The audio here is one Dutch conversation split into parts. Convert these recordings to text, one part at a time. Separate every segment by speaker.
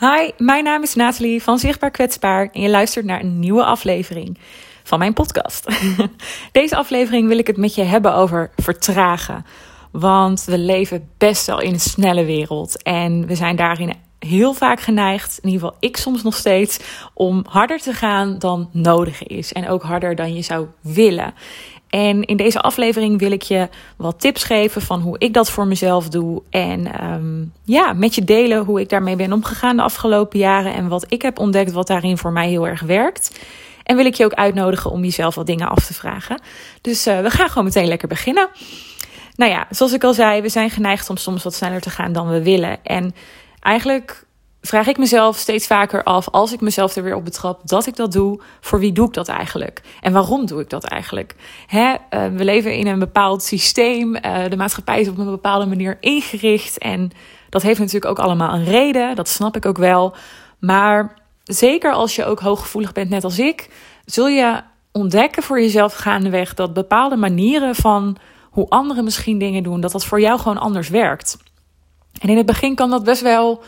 Speaker 1: Hi, mijn naam is Nathalie van Zichtbaar Kwetsbaar en je luistert naar een nieuwe aflevering van mijn podcast. Deze aflevering wil ik het met je hebben over vertragen. Want we leven best wel in een snelle wereld en we zijn daarin heel vaak geneigd, in ieder geval ik soms nog steeds, om harder te gaan dan nodig is. En ook harder dan je zou willen. En in deze aflevering wil ik je wat tips geven van hoe ik dat voor mezelf doe. En um, ja, met je delen hoe ik daarmee ben omgegaan de afgelopen jaren. En wat ik heb ontdekt wat daarin voor mij heel erg werkt. En wil ik je ook uitnodigen om jezelf wat dingen af te vragen. Dus uh, we gaan gewoon meteen lekker beginnen. Nou ja, zoals ik al zei, we zijn geneigd om soms wat sneller te gaan dan we willen. En eigenlijk vraag ik mezelf steeds vaker af, als ik mezelf er weer op betrap dat ik dat doe, voor wie doe ik dat eigenlijk? En waarom doe ik dat eigenlijk? Hè, uh, we leven in een bepaald systeem, uh, de maatschappij is op een bepaalde manier ingericht en dat heeft natuurlijk ook allemaal een reden, dat snap ik ook wel. Maar zeker als je ook hooggevoelig bent, net als ik, zul je ontdekken voor jezelf gaandeweg dat bepaalde manieren van hoe anderen misschien dingen doen, dat dat voor jou gewoon anders werkt. En in het begin kan dat best wel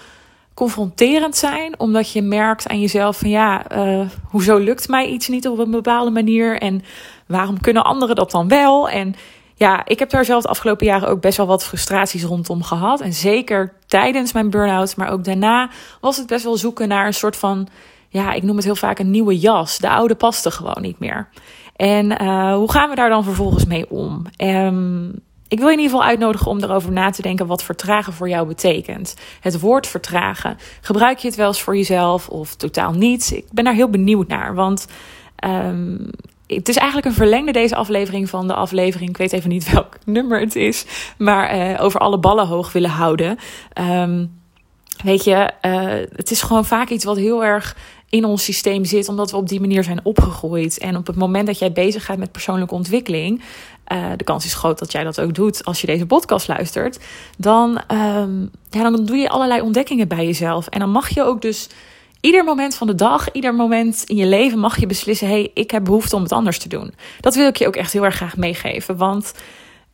Speaker 1: confronterend zijn, omdat je merkt aan jezelf van ja, uh, hoezo lukt mij iets niet op een bepaalde manier en waarom kunnen anderen dat dan wel? En ja, ik heb daar zelf de afgelopen jaren ook best wel wat frustraties rondom gehad. En zeker tijdens mijn burn-out, maar ook daarna was het best wel zoeken naar een soort van, ja, ik noem het heel vaak een nieuwe jas. De oude paste gewoon niet meer. En uh, hoe gaan we daar dan vervolgens mee om? Um, ik wil je in ieder geval uitnodigen om erover na te denken wat vertragen voor jou betekent. Het woord vertragen. Gebruik je het wel eens voor jezelf of totaal niet? Ik ben daar heel benieuwd naar. Want um, het is eigenlijk een verlengde deze aflevering van de aflevering. Ik weet even niet welk nummer het is. Maar uh, over alle ballen hoog willen houden. Um, weet je, uh, het is gewoon vaak iets wat heel erg in ons systeem zit, omdat we op die manier zijn opgegroeid. En op het moment dat jij bezig gaat met persoonlijke ontwikkeling, uh, de kans is groot dat jij dat ook doet als je deze podcast luistert, dan, um, ja, dan doe je allerlei ontdekkingen bij jezelf. En dan mag je ook dus ieder moment van de dag, ieder moment in je leven mag je beslissen: hé, hey, ik heb behoefte om het anders te doen. Dat wil ik je ook echt heel erg graag meegeven, want.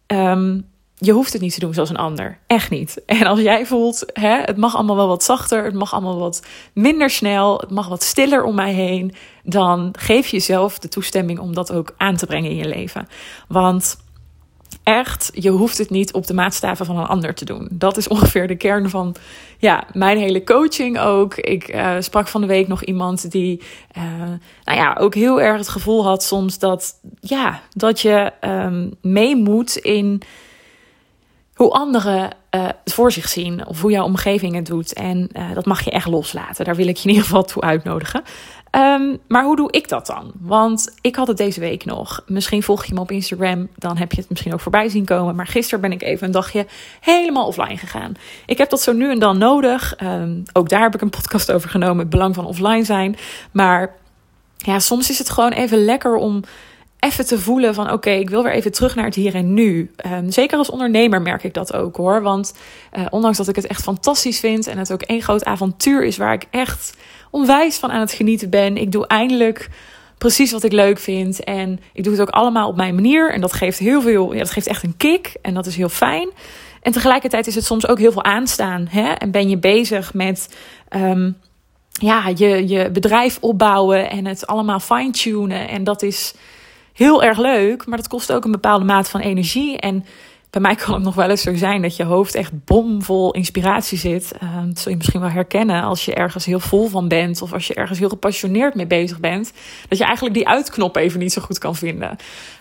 Speaker 1: Um, je hoeft het niet te doen zoals een ander. Echt niet. En als jij voelt, hè, het mag allemaal wel wat zachter, het mag allemaal wat minder snel, het mag wat stiller om mij heen, dan geef jezelf de toestemming om dat ook aan te brengen in je leven. Want echt, je hoeft het niet op de maatstaven van een ander te doen. Dat is ongeveer de kern van ja, mijn hele coaching ook. Ik uh, sprak van de week nog iemand die uh, nou ja, ook heel erg het gevoel had soms dat, ja, dat je um, mee moet in hoe anderen uh, het voor zich zien of hoe jouw omgeving het doet. En uh, dat mag je echt loslaten. Daar wil ik je in ieder geval toe uitnodigen. Um, maar hoe doe ik dat dan? Want ik had het deze week nog. Misschien volg je me op Instagram, dan heb je het misschien ook voorbij zien komen. Maar gisteren ben ik even een dagje helemaal offline gegaan. Ik heb dat zo nu en dan nodig. Um, ook daar heb ik een podcast over genomen, het belang van offline zijn. Maar ja, soms is het gewoon even lekker om even te voelen van oké, ik wil weer even terug naar het hier en nu. Um, zeker als ondernemer merk ik dat ook hoor. Want uh, ondanks dat ik het echt fantastisch vind en het ook één groot avontuur is waar ik echt onwijs van aan het genieten ben. Ik doe eindelijk precies wat ik leuk vind. En ik doe het ook allemaal op mijn manier. En dat geeft heel veel, ja, dat geeft echt een kick. En dat is heel fijn. En tegelijkertijd is het soms ook heel veel aanstaan. Hè? En ben je bezig met. Um, ja, je, je bedrijf opbouwen en het allemaal fine-tunen. En dat is heel erg leuk, maar dat kost ook een bepaalde mate van energie. En bij mij kan het nog wel eens zo zijn dat je hoofd echt bomvol inspiratie zit. Uh, dat zul je misschien wel herkennen als je ergens heel vol van bent of als je ergens heel gepassioneerd mee bezig bent. Dat je eigenlijk die uitknop even niet zo goed kan vinden.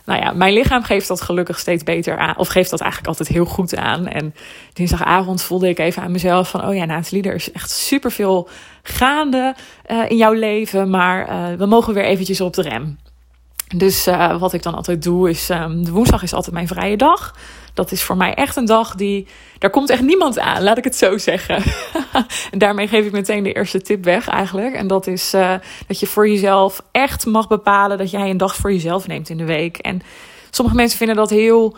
Speaker 1: Nou ja, mijn lichaam geeft dat gelukkig steeds beter aan. Of geeft dat eigenlijk altijd heel goed aan. En dinsdagavond voelde ik even aan mezelf van... oh ja, Nathalie, er is echt superveel gaande uh, in jouw leven. Maar uh, we mogen weer eventjes op de rem. Dus uh, wat ik dan altijd doe is, um, de woensdag is altijd mijn vrije dag. Dat is voor mij echt een dag die, daar komt echt niemand aan, laat ik het zo zeggen. en daarmee geef ik meteen de eerste tip weg eigenlijk. En dat is uh, dat je voor jezelf echt mag bepalen dat jij een dag voor jezelf neemt in de week. En sommige mensen vinden dat heel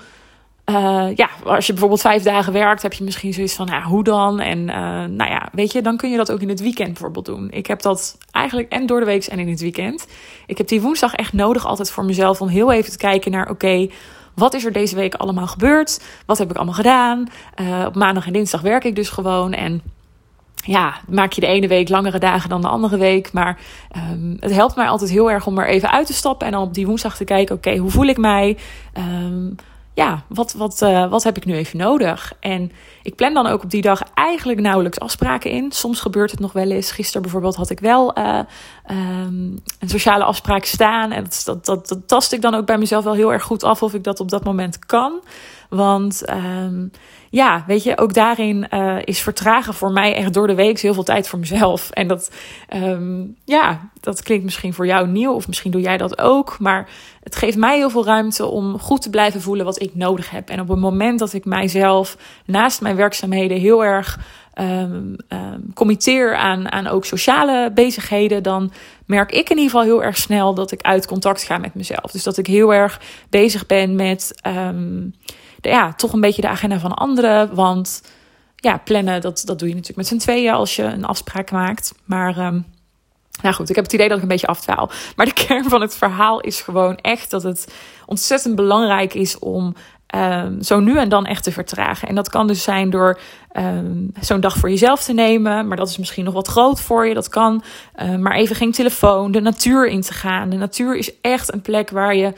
Speaker 1: uh, ja, als je bijvoorbeeld vijf dagen werkt, heb je misschien zoiets van, nou, hoe dan? En uh, nou ja, weet je, dan kun je dat ook in het weekend bijvoorbeeld doen. Ik heb dat eigenlijk en door de week en in het weekend. Ik heb die woensdag echt nodig altijd voor mezelf om heel even te kijken naar, oké, wat is er deze week allemaal gebeurd? Wat heb ik allemaal gedaan? Uh, op maandag en dinsdag werk ik dus gewoon en ja, maak je de ene week langere dagen dan de andere week. Maar um, het helpt mij altijd heel erg om er even uit te stappen. En dan op die woensdag te kijken: oké, hoe voel ik mij? Um, ja, wat, wat, uh, wat heb ik nu even nodig? En ik plan dan ook op die dag eigenlijk nauwelijks afspraken in. Soms gebeurt het nog wel eens. Gisteren bijvoorbeeld had ik wel uh, um, een sociale afspraak staan. En dat, dat, dat, dat tast ik dan ook bij mezelf wel heel erg goed af of ik dat op dat moment kan. Want um, ja, weet je, ook daarin uh, is vertragen voor mij echt door de week heel veel tijd voor mezelf. En dat, um, ja, dat klinkt misschien voor jou nieuw, of misschien doe jij dat ook. Maar het geeft mij heel veel ruimte om goed te blijven voelen wat ik nodig heb. En op het moment dat ik mijzelf naast mijn werkzaamheden heel erg um, committeer aan, aan ook sociale bezigheden, dan merk ik in ieder geval heel erg snel dat ik uit contact ga met mezelf. Dus dat ik heel erg bezig ben met ja, toch een beetje de agenda van anderen. Want ja, plannen, dat, dat doe je natuurlijk met z'n tweeën als je een afspraak maakt. Maar um, nou goed, ik heb het idee dat ik een beetje afdwaal. Maar de kern van het verhaal is gewoon echt dat het ontzettend belangrijk is om um, zo nu en dan echt te vertragen. En dat kan dus zijn door um, zo'n dag voor jezelf te nemen. Maar dat is misschien nog wat groot voor je. Dat kan. Maar even geen telefoon. De natuur in te gaan. De natuur is echt een plek waar je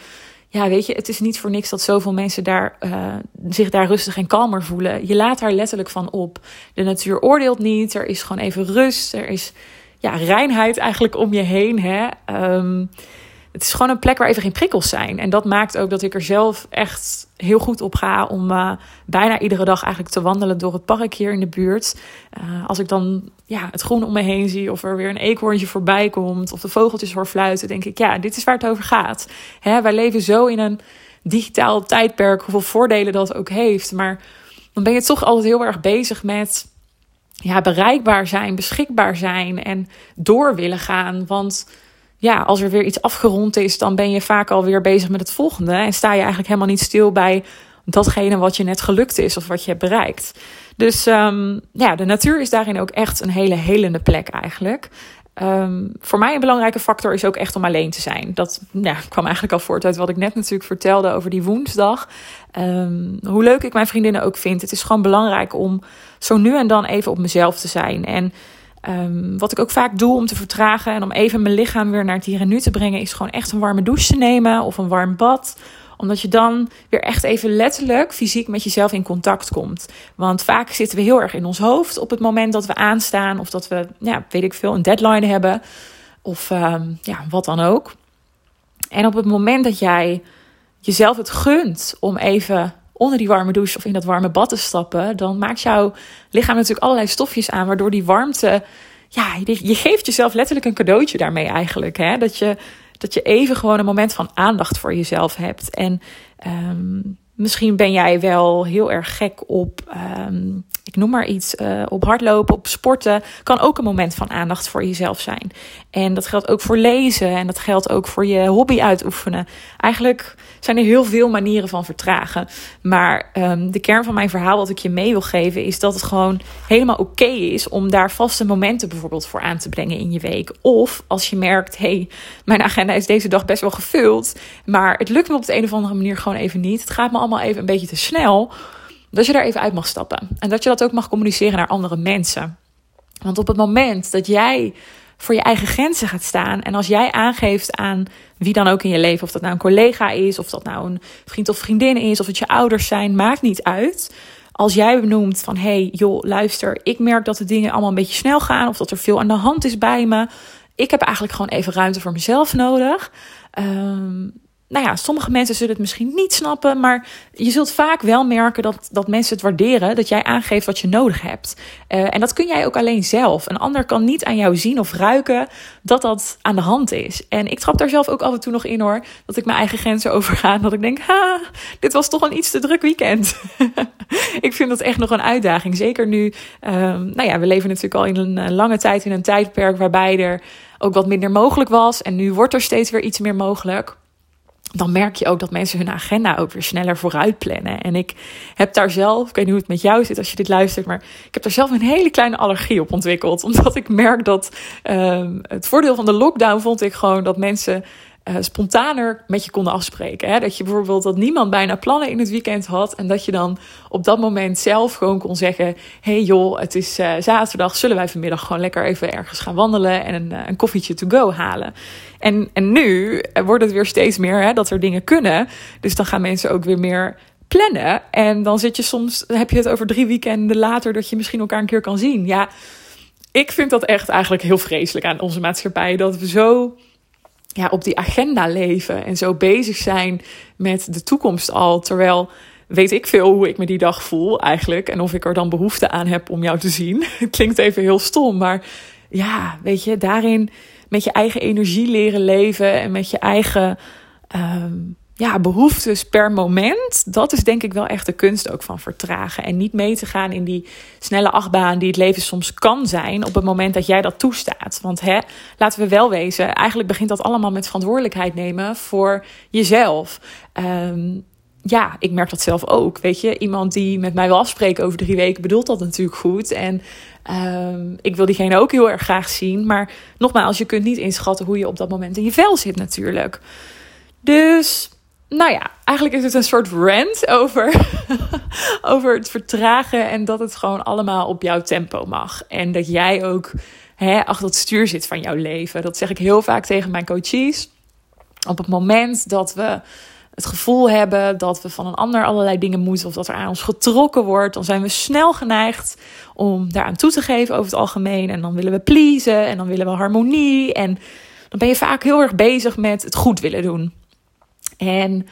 Speaker 1: ja, weet je, het is niet voor niks dat zoveel mensen daar, uh, zich daar rustig en kalmer voelen. Je laat daar letterlijk van op. De natuur oordeelt niet. Er is gewoon even rust. Er is ja, reinheid eigenlijk om je heen. Hè? Um, het is gewoon een plek waar even geen prikkels zijn. En dat maakt ook dat ik er zelf echt heel goed op ga om uh, bijna iedere dag eigenlijk te wandelen door het park hier in de buurt. Uh, als ik dan ja, het groen om me heen zie, of er weer een eekhoorntje voorbij komt, of de vogeltjes hoor fluiten, denk ik, ja, dit is waar het over gaat. Hè, wij leven zo in een digitaal tijdperk, hoeveel voordelen dat ook heeft. Maar dan ben je toch altijd heel erg bezig met ja, bereikbaar zijn, beschikbaar zijn en door willen gaan. Want ja, als er weer iets afgerond is, dan ben je vaak alweer bezig met het volgende. En sta je eigenlijk helemaal niet stil bij datgene wat je net gelukt is of wat je hebt bereikt. Dus um, ja, de natuur is daarin ook echt een hele helende plek eigenlijk. Um, voor mij een belangrijke factor is ook echt om alleen te zijn. Dat ja, kwam eigenlijk al voort uit wat ik net natuurlijk vertelde over die woensdag. Um, hoe leuk ik mijn vriendinnen ook vind. Het is gewoon belangrijk om zo nu en dan even op mezelf te zijn. En Um, wat ik ook vaak doe om te vertragen en om even mijn lichaam weer naar het hier en nu te brengen, is gewoon echt een warme douche te nemen of een warm bad omdat je dan weer echt even letterlijk fysiek met jezelf in contact komt. Want vaak zitten we heel erg in ons hoofd op het moment dat we aanstaan. Of dat we, ja, weet ik veel, een deadline hebben. Of um, ja, wat dan ook. En op het moment dat jij jezelf het gunt om even onder die warme douche of in dat warme bad te stappen, dan maakt jouw lichaam natuurlijk allerlei stofjes aan, waardoor die warmte. Ja, je geeft jezelf letterlijk een cadeautje daarmee eigenlijk. Hè? Dat, je, dat je even gewoon een moment van aandacht voor jezelf hebt. En um, misschien ben jij wel heel erg gek op um, ik noem maar iets, uh, op hardlopen, op sporten, kan ook een moment van aandacht voor jezelf zijn. En dat geldt ook voor lezen en dat geldt ook voor je hobby uitoefenen. Eigenlijk zijn er heel veel manieren van vertragen. Maar um, de kern van mijn verhaal, wat ik je mee wil geven, is dat het gewoon helemaal oké is om daar vaste momenten bijvoorbeeld voor aan te brengen in je week. Of als je merkt, hé, hey, mijn agenda is deze dag best wel gevuld, maar het lukt me op de een of andere manier gewoon even niet. Het gaat me allemaal even een beetje te snel dat je daar even uit mag stappen. En dat je dat ook mag communiceren naar andere mensen. Want op het moment dat jij voor je eigen grenzen gaat staan. En als jij aangeeft aan wie dan ook in je leven, of dat nou een collega is, of dat nou een vriend of vriendin is, of het je ouders zijn, maakt niet uit. Als jij benoemt van hey, joh, luister, ik merk dat de dingen allemaal een beetje snel gaan, of dat er veel aan de hand is bij me. Ik heb eigenlijk gewoon even ruimte voor mezelf nodig. Um, nou ja, sommige mensen zullen het misschien niet snappen, maar je zult vaak wel merken dat, dat mensen het waarderen, dat jij aangeeft wat je nodig hebt. Uh, en dat kun jij ook alleen zelf. Een ander kan niet aan jou zien of ruiken dat dat aan de hand is. En ik trap daar zelf ook af en toe nog in hoor, dat ik mijn eigen grenzen overga. Dat ik denk, ha, dit was toch een iets te druk weekend. ik vind dat echt nog een uitdaging. Zeker nu, um, nou ja, we leven natuurlijk al in een eh, lange tijd in een tijdperk waarbij er ook wat minder mogelijk was. En nu wordt er steeds weer iets meer mogelijk dan merk je ook dat mensen hun agenda ook weer sneller vooruit plannen. En ik heb daar zelf, ik weet niet hoe het met jou zit als je dit luistert, maar ik heb daar zelf een hele kleine allergie op ontwikkeld. Omdat ik merk dat um, het voordeel van de lockdown vond ik gewoon dat mensen uh, spontaner met je konden afspreken. Hè? Dat je bijvoorbeeld dat niemand bijna plannen in het weekend had. En dat je dan op dat moment zelf gewoon kon zeggen: hey joh, het is uh, zaterdag. Zullen wij vanmiddag gewoon lekker even ergens gaan wandelen en een, uh, een koffietje to go halen? En, en nu wordt het weer steeds meer hè, dat er dingen kunnen. Dus dan gaan mensen ook weer meer plannen. En dan zit je soms, heb je het over drie weekenden later dat je misschien elkaar een keer kan zien. Ja, ik vind dat echt eigenlijk heel vreselijk aan onze maatschappij. Dat we zo ja, op die agenda leven en zo bezig zijn met de toekomst al. Terwijl weet ik veel hoe ik me die dag voel eigenlijk. En of ik er dan behoefte aan heb om jou te zien. Het klinkt even heel stom, maar ja, weet je, daarin met je eigen energie leren leven en met je eigen um, ja, behoeftes per moment. Dat is denk ik wel echt de kunst ook van vertragen. En niet mee te gaan in die snelle achtbaan die het leven soms kan zijn. op het moment dat jij dat toestaat. Want hè, laten we wel wezen, eigenlijk begint dat allemaal met verantwoordelijkheid nemen voor jezelf. Um, ja, ik merk dat zelf ook. Weet je, iemand die met mij wil afspreken over drie weken bedoelt dat natuurlijk goed. En um, ik wil diegene ook heel erg graag zien. Maar nogmaals, je kunt niet inschatten hoe je op dat moment in je vel zit, natuurlijk. Dus nou ja, eigenlijk is het een soort rant over, over het vertragen en dat het gewoon allemaal op jouw tempo mag. En dat jij ook hè, achter het stuur zit van jouw leven. Dat zeg ik heel vaak tegen mijn coaches. Op het moment dat we het gevoel hebben dat we van een ander allerlei dingen moeten of dat er aan ons getrokken wordt, dan zijn we snel geneigd om daaraan toe te geven over het algemeen. En dan willen we pleasen en dan willen we harmonie. En dan ben je vaak heel erg bezig met het goed willen doen. En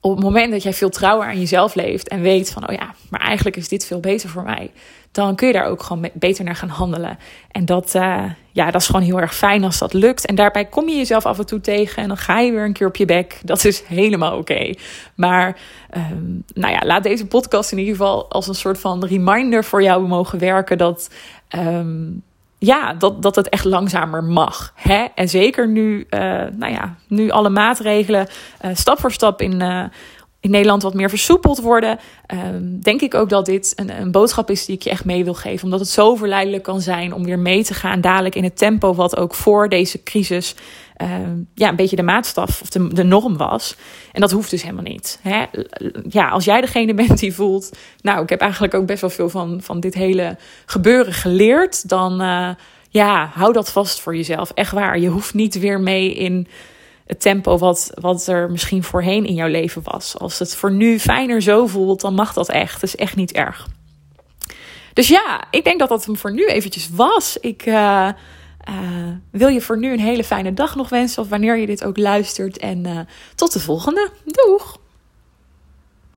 Speaker 1: op het moment dat jij veel trouwer aan jezelf leeft en weet van, oh ja, maar eigenlijk is dit veel beter voor mij, dan kun je daar ook gewoon beter naar gaan handelen. En dat, uh, ja, dat is gewoon heel erg fijn als dat lukt. En daarbij kom je jezelf af en toe tegen en dan ga je weer een keer op je bek. Dat is helemaal oké. Maar um, nou ja, laat deze podcast in ieder geval als een soort van reminder voor jou mogen werken dat. Um, ja, dat, dat het echt langzamer mag. Hè? En zeker nu, uh, nou ja, nu alle maatregelen uh, stap voor stap in, uh, in Nederland wat meer versoepeld worden, um, denk ik ook dat dit een, een boodschap is die ik je echt mee wil geven. Omdat het zo verleidelijk kan zijn om weer mee te gaan, dadelijk in het tempo wat ook voor deze crisis ja, een beetje de maatstaf of de, de norm was. En dat hoeft dus helemaal niet. Hè? Ja, als jij degene bent die voelt, nou, ik heb eigenlijk ook best wel veel van, van dit hele gebeuren geleerd, dan uh, ja, hou dat vast voor jezelf. Echt waar. Je hoeft niet weer mee in het tempo wat, wat er misschien voorheen in jouw leven was. Als het voor nu fijner zo voelt, dan mag dat echt. Dat is echt niet erg. Dus ja, ik denk dat dat hem voor nu eventjes was. Ik uh, uh, wil je voor nu een hele fijne dag nog wensen, of wanneer je dit ook luistert. En uh, tot de volgende. Doeg!